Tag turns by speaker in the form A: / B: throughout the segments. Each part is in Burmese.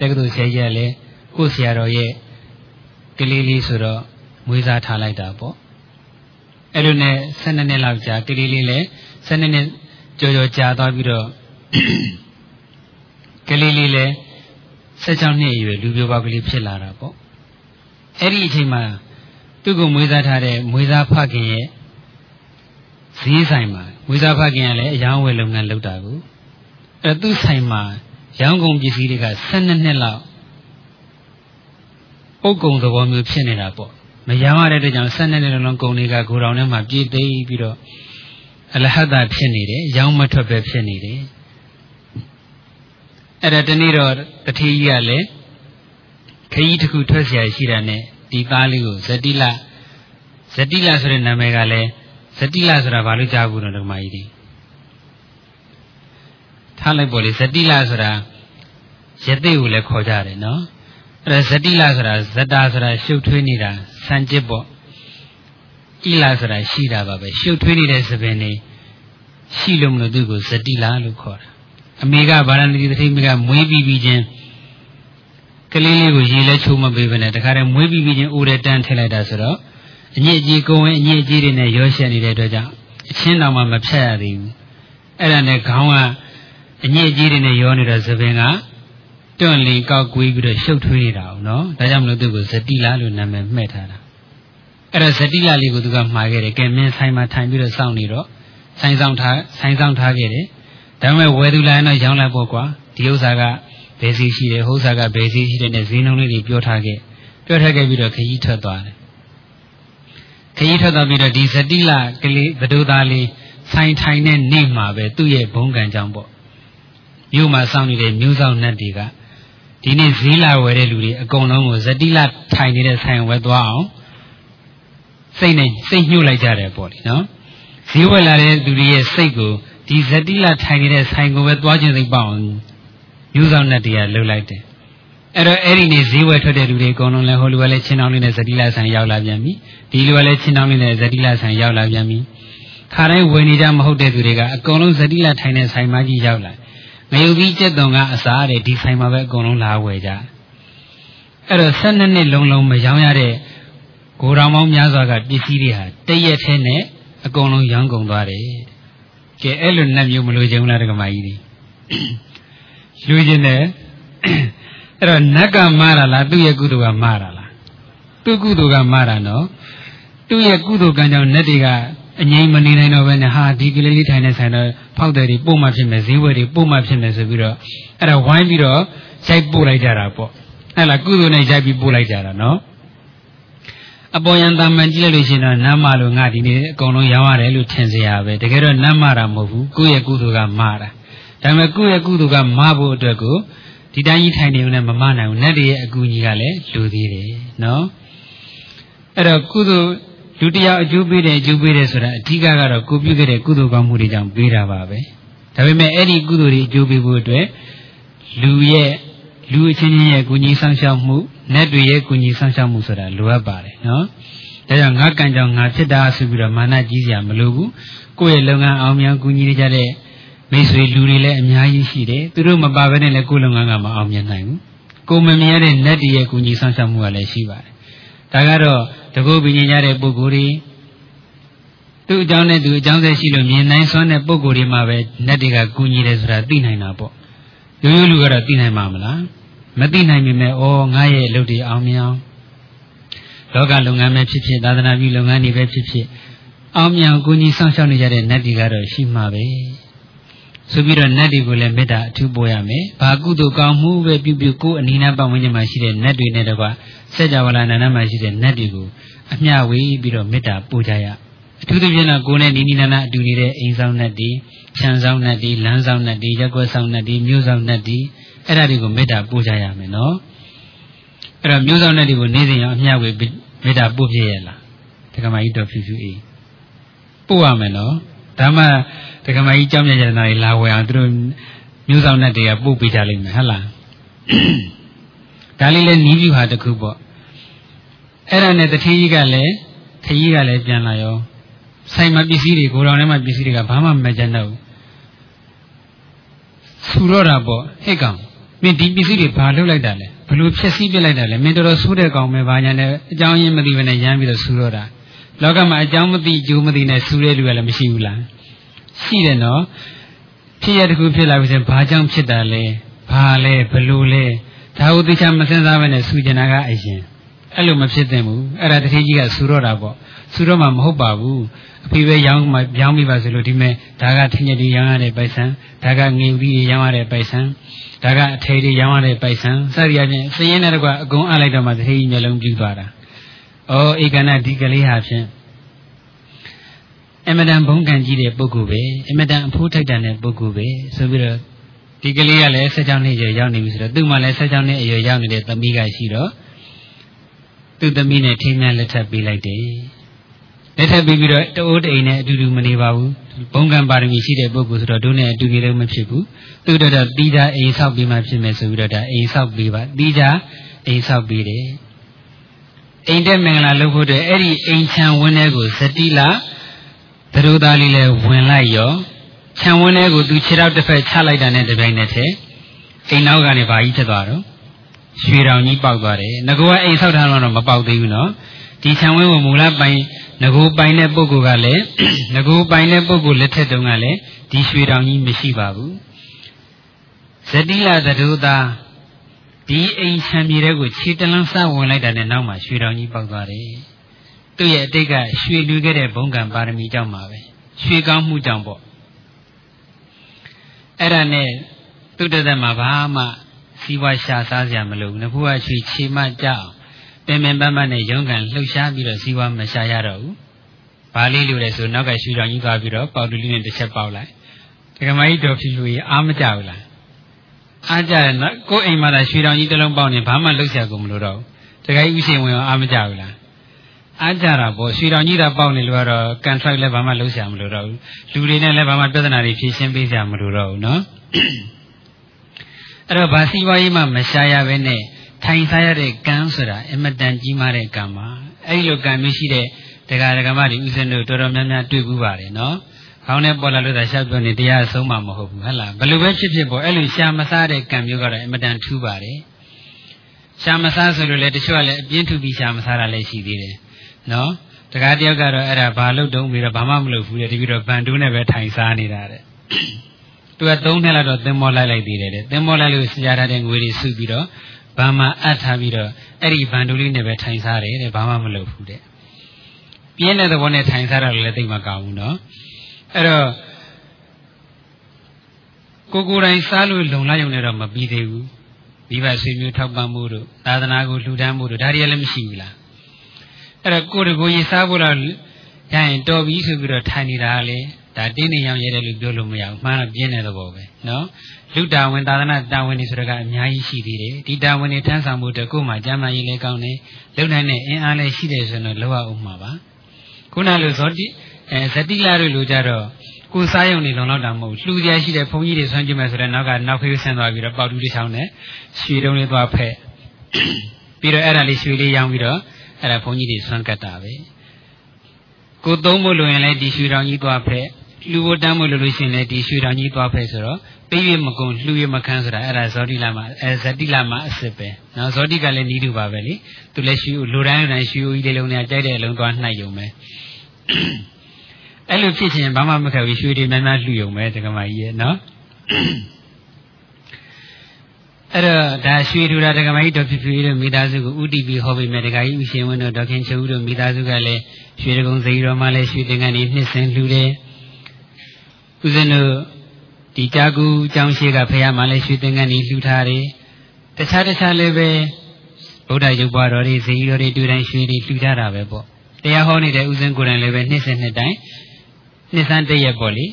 A: တက္ကသိုလ်ဆရာကြီးကလည်းကိုဆရာတော်ရဲ့ကလေးလေးဆိုတော့မွေးစားထားလိုက်တာပေါ့အဲ့လိုနဲ့12နှစ်လောက်ကြာကလေးလေးလည်း12နှစ်ကြော်ကြော်ကြာသွားပြီးတော့ကလေးလေးလည်း16နှစ်အရွယ်လူပြိုပေါက်ကလေးဖြစ်လာတာပေါ့အဲ့ဒီအချိန်မှာသူ့ကိုမွေးစားထားတဲ့မွေးစားဖခင်ရဲ့ဈေးဆိုင်မှာမွေးစားဖခင်ကလည်းအယောင်းဝယ်လုပ်ငန်းလုပ်တာကိုအဲ့သူ့ဆိုင်မှာ ရောင်းကုန်ပစ္စည်းတွေက12နှစ်လောက်ပုတ်ကုံသဘောမျိုးဖြစ်နေတာပေါ့မရောင်းရတဲ့အတွက်ကြောင့်12နှစ်လုံးကုန်တွေကဂိုတောင်ထဲမှာပြည့်သိပြီးတော့အလဟတဖြစ်နေတယ်ရောင်းမထွက်ပဲဖြစ်နေတယ်အဲ့ဒါတနေ့တော့တတိကြီးကလည်းခရီးတစ်ခုထွက်เสียရှိတာနဲ့ဒီသားလေးကိုဇတိလဇတိလဆိုတဲ့နာမည်ကလည်းဇတိလဆိုတာဘာလို့ကြားဘူးတော့ဓမ္မကြီးတွေ ထားလိုက်ပေါ်လေဇတိလဆိုတာယသိကိုလည်းခေါ်ကြတယ်နော်အဲ့ဒါဇတိလဆိုတာဇတာဆိုတာရှုပ်ထွေးနေတာစံကျစ်ပေါ့ဣလဆိုတာရှိတာပါပဲရှုပ်ထွေးနေတဲ့သပင်နေရှိလို့မလို့သူ့ကိုဇတိလလို့ခေါ်တာအမေကဗာရဏသီသတိမိကမွေးပြီးပြီးချင်းကလေးလေးကိုရေလဲချိုးမပေးဘဲနဲ့တခါတည်းမွေးပြီးပြီးချင်းအိုးတဲ့တန်းထည့်လိုက်တာဆိုတော့အညစ်အကြေးကိုဝင်အညစ်အကြေးတွေနဲ့ရောရှက်နေတဲ့အတွက်ကြောင့်အချင်းတော်မှမဖြတ်ရသေးဘူးအဲ့ဒါနဲ့ခေါင်းက အညစ်အကြေးတွေနဲ့ရောနေတဲ့သပင်ကတွန့်လီကောက်ကွေးပြီးတော့ရှုပ်ထွေးနေတာအောင်နော်ဒါကြောင့်မလို့သူ့ကိုဇတိလာလို့နာမည်မှဲ့ထားတာအဲ့ဒါဇတိလာလေးကိုသူကမှားခဲ့တယ်ကဲမင်းဆိုင်မှာထိုင်ပြီးတော့စောင့်နေတော့ဆိုင်ဆောင်ထားဆိုင်ဆောင်ထားခဲ့တယ်ဒါပေမဲ့ဝယ်သူလာရင်တော့ရောင်းလိုက်ပေါ့ကွာဒီဥစ္စာကဘယ်စီရှိတယ်ဟိုဥစ္စာကဘယ်စီရှိတယ်နဲ့ဈေးနှုန်းလေးတွေပြောထားခဲ့ပြောထားခဲ့ပြီးတော့ခရီးထွက်သွားတယ်ခရီးထွက်သွားပြီးတော့ဒီဇတိလကလေးဘဒုသားလေးဆိုင်ထိုင်တဲ့နေ့မှာပဲသူ့ရဲ့ဘုံကံကြောင့်ပေါ့ မြို့မှာစောင့်နေတဲ့မြို့ဆောင်နှက်တွေကဒီနေ့ဈေးလာဝယ်တဲ့လူတွေအကုန်လုံးကိုဇတိလထိုင်နေတဲ့ဆိုင်ဝယ်သွားအောင်စိတ်နဲ့စိတ်ညှို့လိုက်ကြတယ်ပေါ့လေနော်ဈေးဝယ်လာတဲ့လူတွေရဲ့စိတ်ကိုဒီဇတိလထိုင်နေတဲ့ဆိုင်ကိုပဲသွားခြင်းစိတ်ပေါအောင်ယူဆောင်တဲ့တရားလှုပ်လိုက်တယ်အဲ့တော့အဲ့ဒီနေ့ဈေးဝယ်ထွက်တဲ့လူတွေအကုန်လုံးလည်းဟိုလူကလည်းချင်းတောင်းလေးနဲ့ဇတိလဆိုင်ရောက်လာပြန်ပြီဒီလူကလည်းချင်းတောင်းလေးနဲ့ဇတိလဆိုင်ရောက်လာပြန်ပြီခါတိုင်းဝယ်နေကြမဟုတ်တဲ့သူတွေကအကုန်လုံးဇတိလထိုင်တဲ့ဆိုင်မကြီးရောက်လာ ငရုတ်ပြီးကျက်တုံကအစားတဲ့ဒီဆိုင်မှာပဲအကုန်လုံးလာဝယ်ကြအဲ့တော့၁၂နှစ်လုံးလုံးမရောင်းရတဲ့ဂိုတော်မောင်းများစွာကပစ္စည်းတွေဟာတရက်ထဲနဲ့အကုန်လုံးရောင်းကုန်သွားတယ်ကဲအဲ့လိုနှက်မျိုးမလို့ခြင်းလားတက္ကမကြီးတွေလူချင်းတယ်အဲ့တော့နတ်ကမားတာလားသူ့ရဲ့ကုသိုလ်ကမားတာလားသူ့ကုသိုလ်ကမားတာနော်သူ့ရဲ့ကုသိုလ်ကံကြောင့်နတ်တွေက အငြိမ်မနေနိုင်တော့ဘဲနဲ့ဟာဒီကလေးလေးထိုင်နေဆိုင်တော့ဖောက်တယ်တွေပို့မှဖြစ်မယ်ဈေးဝယ်တွေပို့မှဖြစ်မယ်ဆိုပြီးတော့အဲ့ဒါဝိုင်းပြီးတော့ရိုက်ပို့လိုက်ကြတာပေါ့အဲ့လားကုသိုလ်နဲ့ရိုက်ပြီးပို့လိုက်ကြတာနော်အပေါ်ယံတာမန်ကြည့်လိုက်လို့ရှိရင်တော့နမ်းမလို့ငါဒီနေ့အကုန်လုံးရောင်းရတယ်လို့ထင်စရာပဲတကယ်တော့နမ်းမတာမဟုတ်ဘူးကိုယ့်ရဲ့ကုသိုလ်ကမာတာဒါပေမဲ့ကိုယ့်ရဲ့ကုသိုလ်ကမာဖို့အတွက်ကိုဒီတိုင်းကြီးထိုင်နေုံနဲ့မမနိုင်ဘူးလက်တွေရဲ့အကူကြီးကလည်းလူသေးတယ်နော်အဲ့တော့ကုသိုလ် လူတယောက်အကျိုးပေးတယ်အကျိုးပေးတယ်ဆိုတာအဓိကကတော့ကိုပြုခဲ့တဲ့ကုသိုလ်ကောင်းမှုတွေကြောင့်ပေးတာပါပဲဒါပေမဲ့အဲ့ဒီကုသိုလ်တွေအကျိုးပေးဖို့အတွက်လူရဲ့လူအချင်းချင်းရဲ့ကုညီဆောင်ရှောက်မှုနတ်တွေရဲ့ကုညီဆောင်ရှောက်မှုဆိုတာလိုအပ်ပါတယ်နော်ဒါကြောင့်ငါကံကြောင့်ငါဖြစ်တာဆိုပြီးတော့မာနကြီးစရာမလိုဘူးကိုယ့်ရဲ့လုပ်ငန်းအောင်မြင်ကုညီနေကြတဲ့မိတ်ဆွေလူတွေလည်းအများကြီးရှိတယ်သူတို့မပါဘဲနဲ့လည်းကိုယ်လုပ်ငန်းကမအောင်မြင်နိုင်ဘူးကိုမမြင်ရတဲ့နတ်တွေရဲ့ကုညီဆောင်ရှောက်မှုကလည်းရှိပါတယ်ဒါကတော့ တကုတ်ပညာရတဲ့ပုဂ္ဂိုလ်တွေသူ့အကြောင်းနဲ့သူအကြောင်းဆက်ရှိလို့မြင်နိုင်စွမ်းတဲ့ပုဂ္ဂိုလ်တွေမှာပဲနတ်တွေကကူညီတယ်ဆိုတာသိနိုင်တာပေါ့ရိုးရိုးလူကတော့သိနိုင်မှာမလားမသိနိုင်ပေမဲ့ဩငါရဲ့အလုပ်တွေအောင်မြင်အောင်လောကလုပ်ငန်းပဲဖြစ်ဖြစ်သာသနာပြုလုပ်ငန်းတွေပဲဖြစ်ဖြစ်အောင်မြင်ကူညီဆောင်ရှောက်နေကြတဲ့နတ်တွေကတော့ရှိမှာပဲ ဆိုပြီးတော့နတ်တွေကိုလည်းမေတ္တာအထူးပို့ရမယ်။ဘာကုသိုလ်ကောင်းမှုပဲပြုပြုကိုယ်အနိနာပတ်ဝန်းကျင်မှာရှိတဲ့နတ်တွေနဲ့တကွစัจ java လာနန္ဒမှာရှိတဲ့နတ်တွေကိုအမျှဝေပြီးတော့မေတ္တာပို့ကြရအထူးသဖြင့်တော့ကိုယ်နဲ့နိနိနာနာအတူနေတဲ့အိမ်ဆောင်နတ်တွေခြံဆောင်နတ်တွေလမ်းဆောင်နတ်တွေရက်ွက်ဆောင်နတ်တွေမြို့ဆောင်နတ်တွေအဲ့ဒါတွေကိုမေတ္တာပို့ကြရမယ်နော်အဲ့တော့မြို့ဆောင်နတ်တွေကိုနေ့စဉ်ရောအမျှဝေမေတ္တာပို့ပြရလားတက္ကမကြီးတော်ဖြူဖြူအေးပို့ရမယ်နော်ဒါမှ တက္ကမကြီးကြောင်းမြတ်ရတနာတွေလာဝယ်အောင်သူတို့မျိုးဆောင်နဲ့တွေကပို့ပေးကြလိမ့်မယ်ဟုတ်လားဒါလေးလည်းနီးပြူဟာတခုပေါ့အဲ့ဒါနဲ့တထင်းကြီးကလည်းခကြီးကလည်းပြန်လာရောဆိုင်မှာပစ္စည်းတွေကိုတော်ထဲမှာပစ္စည်းတွေကဘာမှမကြမ်းတော့ဘူးဆူတော့တာပေါ့ဟဲ့ကောင်မင်းဒီပစ္စည်းတွေဘာလုပ်လိုက်တာလဲဘလို့ဖြစ်စည်းပြလိုက်တာလဲမင်းတော်တော်ဆိုးတဲ့ကောင်ပဲဘာညာနဲ့အကြောင်းရင်းမသိဘဲနဲ့ရမ်းပြီးတော့ဆူတော့တာလောကမှာအကြောင်းမသိအကျိုးမသိနဲ့ဆူတဲ့လူကလည်းမရှိဘူးလား ရှိတယ်နော်ဖြစ်ရတခုဖြစ်လာပြီဆိုရင်ဘာကြောင့်ဖြစ်တာလဲဘာလဲဘလို့လဲဒါဟုသိချာမစင်စားဘဲနဲ့ဆူကျင်တာကအရင်အဲ့လိုမဖြစ်သင့်ဘူးအဲ့ဒါတတိကြီးကဆူတော့တာပေါ့ဆူတော့မှမဟုတ်ပါဘူးအဖေပဲရောင်းမှရောင်းမိပါဆိုလို့ဒီမဲ့ဒါကထင်းရည်ရောင်းရတဲ့ပိုက်ဆံဒါကငေဦးကြီးရောင်းရတဲ့ပိုက်ဆံဒါကအထေတွေရောင်းရတဲ့ပိုက်ဆံစသည်အပြင်စည်ရင်တဲ့ကွာအကုန်အလိုက်တော့မှတတိကြီးမျိုးလုံးပြူသွားတာဩဧကနာဒီကလေးဟာဖြင့် အမတန်ဘုံကံကြီးတဲ့ပုဂ္ဂိုလ်ပဲအမတန်အဖိုးထိုက်တန်တဲ့ပုဂ္ဂိုလ်ပဲဆိုပြီးတော့ဒီကလေးကလည်း၁၆နှစ်ကျော်ရောက်နေပြီဆိုတော့သူ့မှာလည်း၁၆နှစ်အရွယ်ရောက်နေတဲ့သမီးကရှိတော့သူ့သမီးနဲ့ထိမ်းမြလက်ထပ်ပေးလိုက်တယ်လက်ထပ်ပေးပြီးတော့တအိုးတိန်နဲ့အတူတူမနေပါဘူးဘုံကံပါရမီရှိတဲ့ပုဂ္ဂိုလ်ဆိုတော့တို့နဲ့အတူနေလို့မဖြစ်ဘူးသူတို့တော့တီးတာအိမ်ဆောက်ပြီးမှဖြစ်မယ်ဆိုပြီးတော့ဒါအိမ်ဆောက်ပြီးပါတီးတာအိမ်ဆောက်ပြီးတယ်အိမ်တက်မင်္ဂလာလုပ်ဖို့အတွက်အဲ့ဒီအိမ်ချံဝင်းထဲကိုဇတိလာ သတို့သားလေးလည်းဝင်လိုက်ရောခြံဝင်းထဲကိုသူခြေထောက်တစ်ဖက်ချလိုက်တာနဲ့တပြိုင်နက်တည်းအိမ်နောက်ကနေဘာကြီးဖြစ်သွားတော့ရွှေတောင်ကြီးပေါက်သွားတယ်ငကောကအိမ်ဆောက်ထားတော့မပေါက်သေးဘူးနော်ဒီခြံဝင်းကိုမူလပိုင်ငကိုပိုင်တဲ့ပုဂ္ဂိုလ်ကလည်းငကိုပိုင်တဲ့ပုဂ္ဂိုလ်လက်ထက်တုန်းကလည်းဒီရွှေတောင်ကြီးမရှိပါဘူးဇတိလသတို့သားဒီအိမ်ခြံမြေတဲ့ကိုခြေတလန်းစဝင်လိုက်တာနဲ့နောက်မှာရွှေတောင်ကြီးပေါက်သွားတယ် သူ့ရဲ့အတိတ်ကရွှေလူခဲ့တဲ့ဘုံကံပါရမီကြောင့်ပါပဲရွှေကောင်းမှုကြောင့်ပေါ့အဲ့ဒါနဲ့သူတသက်မှာဘာမှစီးပွားရှာစားစရာမလိုဘူးငခုကရွှေချေမကြောက်ပင်ပင်ပန်းပန်းနဲ့ရုန်းကန်လှုပ်ရှားပြီးတော့စီးပွားမရှာရတော့ဘူးဘာလေးလိုလဲဆိုနောက်ကရွှေတောင်ကြီးသွားပြီးတော့ပေါတူလေးနဲ့တစ်ချက်ပေါက်လိုက်ဒကမကြီးတော်ဖြူဖြူကြီးအားမကြဘူးလားအားကြတယ်နော်ကိုယ်အိမ်မှာသာရွှေတောင်ကြီးတစ်လုံးပေါက်နေဘာမှလှုပ်ရှားကုန်မလို့တော့ဘူးဒကာကြီးဥရှင်ဝင်အားမကြဘူးလား အားကြတာပေါ့ရွှေတော်ကြီးတာပေါက်နေလို့ကတော့ contract လည်းဘာမှလုပ်စရာမလိုတော့ဘူးလူတွေနဲ့လည်းဘာမှပြဿနာတွေဖြေရှင်းပေးစရာမလိုတော့ဘူးနော်အဲ့တော့ဗာစီဝါရေးမှမရှားရပဲနဲ့ထိုင်စားရတဲ့ကံဆိုတာအမတန်ကြီးမားတဲ့ကံပါအဲ့ဒီလိုကံမျိုးရှိတဲ့တရားဒဂမတွေဥစဉ်တို့တော်တော်များများတွေ့ဘူးပါတယ်နော်ခေါင်းနဲ့ပေါ်လာလို့သာရှားပြောနေတရားဆုံးမှာမဟုတ်ဘူးဟဟလားဘယ်လိုပဲဖြစ်ဖြစ်ပေါ့အဲ့လိုရှားမစားတဲ့ကံမျိုးကတော့အမတန်ထူးပါတယ်ရှားမစားဆိုလို့လေတချို့ကလည်းအပြင်းထူပြီးရှားမစားတာလည်းရှိသေးတယ် နော်တခါတယောက်ကတော့အဲ့ဒါဘာလို့တုံးပြီးတော့ဘာမှမလုပ်ဘူးလေတပြီးတော့ဗန်တူးနဲ့ပဲထိုင်စားနေတာတဲ့သူကသုံးနှစ်လောက်တော့သင်္ဘောလိုက်လိုက်သေးတယ်တဲ့သင်္ဘောလိုက်လို့ဆရာထားတဲ့ငွေတွေစုပြီးတော့ဘာမှအပ်ထားပြီးတော့အဲ့ဒီဗန်တူးလေးနဲ့ပဲထိုင်စားတယ်တဲ့ဘာမှမလုပ်ဘူးတဲ့ပြင်းတဲ့သဘောနဲ့ထိုင်စားတာလည်းသိမကောင်းဘူးနော်အဲ့တော့ကိုကိုယ်တိုင်စားလို့လုံလောက်ရုံနဲ့တော့မပြီးသေးဘူးမိဘဆွေမျိုးထောက်ပံ့မှုတို့သာသနာကိုလှူဒန်းမှုတို့ဒါတွေလည်းမရှိဘူးလား အဲ့တော့ကိုယ်တကိုယ်ရေးစားဖို့တော့ရရင်တော်ပြီဆိုပြီးတော့ထိုင်နေတာလေဒါတင်းနေရောင်ရဲတယ်လို့ပြောလို့မရဘူးမှန်တော့ပြင်းတဲ့သဘောပဲနော်လူတာဝန်သာသနာတာဝန်တွေဆိုတော့ကအများကြီးရှိသေးတယ်ဒီတာဝန်တွေထမ်းဆောင်မှုတကူမှကျမ်းမာရေးလည်းကောင်းတယ်လုံနိုင်တဲ့အင်အားလည်းရှိတယ်ဆိုတော့လောရအောင်မှာပါခုနလိုဇောတိအဲဇတိလာတို့လိုကြတော့ကိုစားရုံနေလုံလောက်တာမဟုတ်လှူကြရှိတဲ့ဘုန်းကြီးတွေဆွမ်းကြည့်မယ်ဆိုတော့နောက်ကနောက်ဖေးဆင်းသွားပြီးတော့ပေါတူတစ်ချောင်းနဲ့ရွှေတုံးလေးသွားဖက်ပြီးတော့အဲ့ဒါလေးရွှေလေးရောင်းပြီးတော့ အဲ့ဒါဘုန်းကြီးတွေဆွမ်းကတ်တာပဲကိုသုံးဖို့လိုရင်လည်းဒီရွှေတောင်ကြီးသွားဖက်လူဝတ္တမို့လို့လို့ရှိရင်လည်းဒီရွှေတောင်ကြီးသွားဖက်ဆိုတော့ပေးရမကုန်လှူရမခန်းဆိုတာအဲ့ဒါဇောတိလာမှာအဲဇတိလာမှာအစ်စ်ပဲနော်ဇောတိကလည်းနီးတူပါပဲလေသူလည်းရွှေလိုတိုင်းတိုင်းရွှေဦးကြီးလေးလုံးနဲ့ကြိုက်တဲ့အလုံးသွားနှိုက်ယုံပဲအဲ့လိုဖြစ်ချင်ဘာမှမခက်ဘူးရွှေတွေများများလှူယုံပဲတက္ကမကြီးရဲ့နော် အဲ့တော့ဒါရွှေထူတာဒကမကြီးတော်ဖြစ်ဖြစ်တို့မိသားစုကိုဥတီပြီးဟောပေးမယ်ဒကာကြီးဥရှင်ဝင်းတို့ဒေါခင်ချုပ်တို့မိသားစုကလည်းရွှေတကုံစိတော်မှလည်းရွှေတင်ကန်နေနှစ်ဆင်လှူတယ်ဥစဉ်တို့ဒီကြာကူကျောင်းရှိကဖះမှလည်းရွှေတင်ကန်နေလှူထားတယ်တခြားတခြားလည်းပဲဗုဒ္ဓရုပ်ပွားတော်တွေဇေယီတော်တွေတူတိုင်းရွှေတွေလှူထားတာပဲပေါ့တရားဟောနေတဲ့ဥစဉ်ကိုယ်တိုင်လည်းပဲနှစ်စဉ်နှစ်တိုင်းနှစ်ဆန်းတည့်ရက်ပေါ့လေ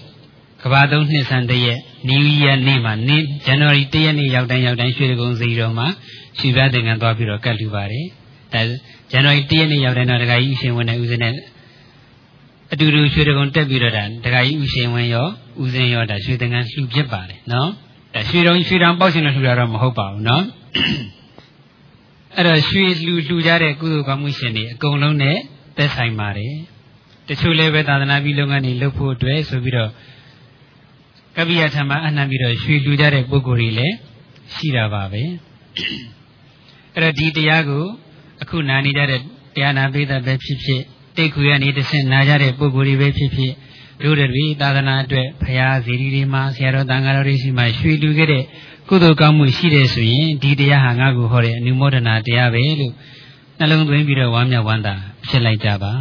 A: ကဘာသုံးနှစ်ဆန်းတည့်ရက် New Year နေ့မှာနေ့ January 1ရက်နေ့ရောက်တိုင်းရောက်တိုင်းရွှေတကုံစီတော်မှာရွှေပြသင်္ကန်းသွားပြီးတော့ကတ်လူပါတယ်။ဒါ January 1ရက်နေ့ရောက်တိုင်းတော့ဒကာကြီးဥရှင်ဝင်တဲ့ဥစဉ်နဲ့အတူတူရွှေတကုံတက်ပြီးတော့ဒါဒကာကြီးဥရှင်ဝင်ရောဥစဉ်ရောဒါရွှေသင်္ကန်းလှူဖြစ်ပါတယ်နော်။ဒါရွှေတော်ရွှေတောင်ပေါက်ရှင်လို့လှူတာတော့မဟုတ်ပါဘူးနော်။အဲ့တော့ရွှေလှူလှူကြတဲ့ကုသိုလ်ကောင်းမှုရှင်တွေအကုန်လုံးနဲ့သက်ဆိုင်ပါတယ်။တချို့လည်းပဲသာသနာပြုလုပ်ငန်းတွေလုပ်ဖို့အတွက်ဆိုပြီးတော့ ကပိယထံမှာအနှံပြီးတော့ရွှေလူကြတဲ့ပုဂ္ဂိုလ်တွေလည်းရှိတာပါပဲအဲ့တော့ဒီတရားကိုအခုနာနေကြတဲ့တရားနာပိသပဲဖြစ်ဖြစ်တိတ်ခွေကနေတဆင့်နာကြတဲ့ပုဂ္ဂိုလ်တွေပဲဖြစ်ဖြစ်တို့တွေသာသနာအတွက်ဖရာဇီရီတွေမှာဆရာတော်တန်ခါတော်တွေရှိမှရွှေလူခဲ့တဲ့ကုသိုလ်ကောင်းမှုရှိတယ်ဆိုရင်ဒီတရားဟာငါ့ကိုဟောတဲ့အနုမောဒနာတရားပဲလို့နှလုံးသွင်းပြီးတော့ဝမ်းမြောက်ဝမ်းသာဖြစ်လိုက်ကြပါ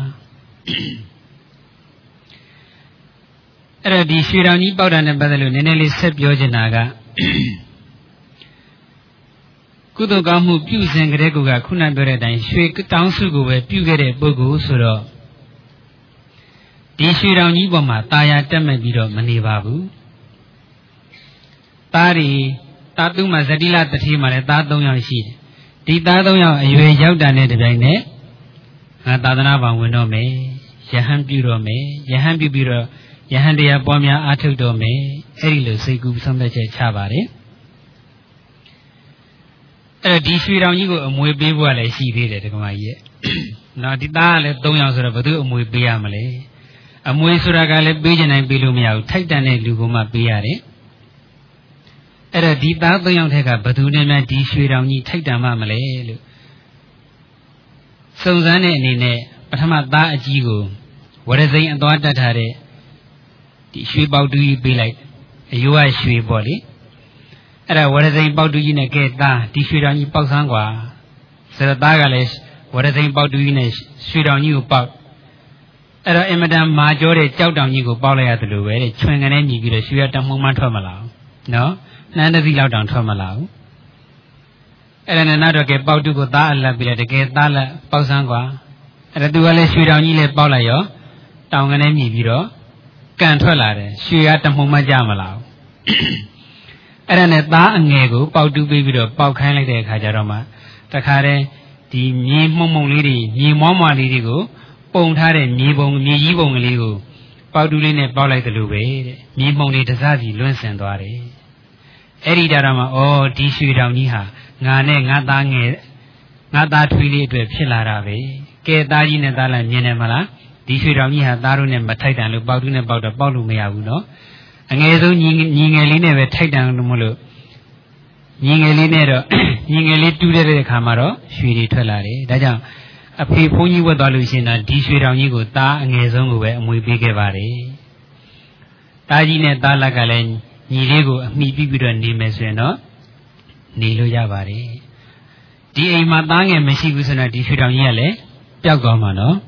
A: အဲ့တော့ဒီရွှေတော်ကြီးပေါက်တာနဲ့ပတ်သက်လို့နည်းနည်းလေးဆက်ပြောချင်တာကကုသိုလ်ကောင်းမှုပြုစဉ်ကလေးကခုနပြောတဲ့အတိုင်းရွှေတောင်းစုကိုပဲပြုခဲ့တဲ့ပုဂ္ဂိုလ်ဆိုတော့ဒီရွှေတောင်ကြီးပေါ်မှာตาရတက်မဲ့ပြီးတော့မနေပါဘူး။သားတွေတာသူမှာဇတိလတတိမှာလည်းသား၃ယောက်ရှိတယ်။ဒီသား၃ယောက်အရွယ်ရောက်တာနဲ့တပြိုင်နက်ငါသာသနာ့ဘောင်ဝင်တော့မယ်။ယဟန်ပြုတော့မယ်။ယဟန်ပြုပြီးတော့ ယဟန်တရားပွားများအားထုတ်တော့မယ်။အဲ့ဒီလိုစိတ်ကူးဆုံးဖြတ်ချက်ချပါတယ်။အဲ့ဒီရွှေတောင်ကြီးကိုအမွေပေးဖို့ကလည်းရှိသေးတယ်ဒကမကြီးရဲ့။နော်ဒီသားကလည်း၃ယောက်ဆိုတော့ဘယ်သူအမွေပေးရမလဲ။အမွေဆိုတာကလည်းပေးချင်တိုင်းပေးလို့မရဘူးထိုက်တန်တဲ့လူကမှပေးရတယ်အဲ့တော့ဒီသားသုံးယောက်ထက်ကဘသူနဲ့မှဒီရွှေတောင်ကြီးထိုက်တန်မှမလဲလို့စုံစမ်းတဲ့အနေနဲ့ပထမသားအကြီးကိုဝရစိန်အသွားတတ်ထားတဲ့ ဒီရွှေပေါတူကြီးပေးလိုက်အယိုးကရွှေပေါ့လေအဲ့ဒါဝရစိန်ပေါတူကြီးနဲ့ကဲသားဒီရွှေတောင်ကြီးပေါက်ဆန်းกว่าဆိုတော့သားကလည်းဝရစိန်ပေါတူကြီးနဲ့ရွှေတောင်ကြီးကိုပေါက်အဲ့တော့အင်မတန်မာကြောတဲ့ကြောက်တောင်ကြီးကိုပေါက်လိုက်ရတယ်လို့ပဲတဲ့ချွင်ကနေမြည်ပြီးတော့ရွှေရတမှုံမှထွက်မလာဘူးနော်နှမ်းတစ်စီးလောက်တောင်ထွက်မလာဘူးအဲ့ဒါနဲ့နောက်တော့ကဲပေါက်တုကိုသားအပ်လက်ပြီးတော့တကယ်သားလက်ပေါက်ဆန်းกว่าအဲ့ဒါသူကလည်းရွှေတောင်ကြီးလည်းပေါက်လိုက်ရောတောင်ကနေမြည်ပြီးတော့ ကန်ထွက်လာတယ်ရွှေရတမှုံမှကြမလာဘူးအဲ့ဒါနဲ့သားအငယ်ကိုပေါက်တူးပေးပြီးတော့ပေါက်ခိုင်းလိုက်တဲ့အခါကျတော့မှတခါတည်းဒီမြေမှုံမှုံလေးတွေမြေမောမွားလေးတွေကိုပုံထားတဲ့မြေပုံမြေကြီးပုံကလေးကိုပေါတူးလေးနဲ့ပေါက်လိုက်တယ်လို့ပဲတဲ့မြေပုံလေးတစစီလွင့်ဆင်သွားတယ်အဲ့ဒီတာတော့မှဩဒီရွှေတောင်ကြီးဟာငါနဲ့ငါသားငယ်ငါသားထွေးလေးအတွက်ဖြစ်လာတာပဲကဲသားကြီးနဲ့သားလည်းမြင်တယ်မလား ဒီရွှေတောင်ကြီးဟာသားတို့နဲ့မထိုက်တန်လို့ပေါတူးနဲ့ပေါက်တော့ပေါက်လို့မရဘူးနော်အငယ်ဆုံးညီညီငယ်လေးနဲ့ပဲထိုက်တန်လို့မလို့ညီငယ်လေးနဲ့တော့ညီငယ်လေးတူးတဲ့အခါမှာတော့ရွှေတွေထွက်လာတယ်ဒါကြောင့်အဖေဘုန်းကြီးဝတ်သွားလို့ရှိရင်တော့ဒီရွှေတောင်ကြီးကိုသားအငယ်ဆုံးကိုပဲအမွေပေးခဲ့ပါတယ်။သားကြီးနဲ့သားလက်ကလည်းညီလေးကိုအမိပြီးပြီးတော့နေမယ်ဆိုရင်တော့နေလို့ရပါတယ်။ဒီအိမ်မှာသားငယ်မရှိဘူးဆိုတော့ဒီရွှေတောင်ကြီးကလည်းပျောက်သွားမှာနော်။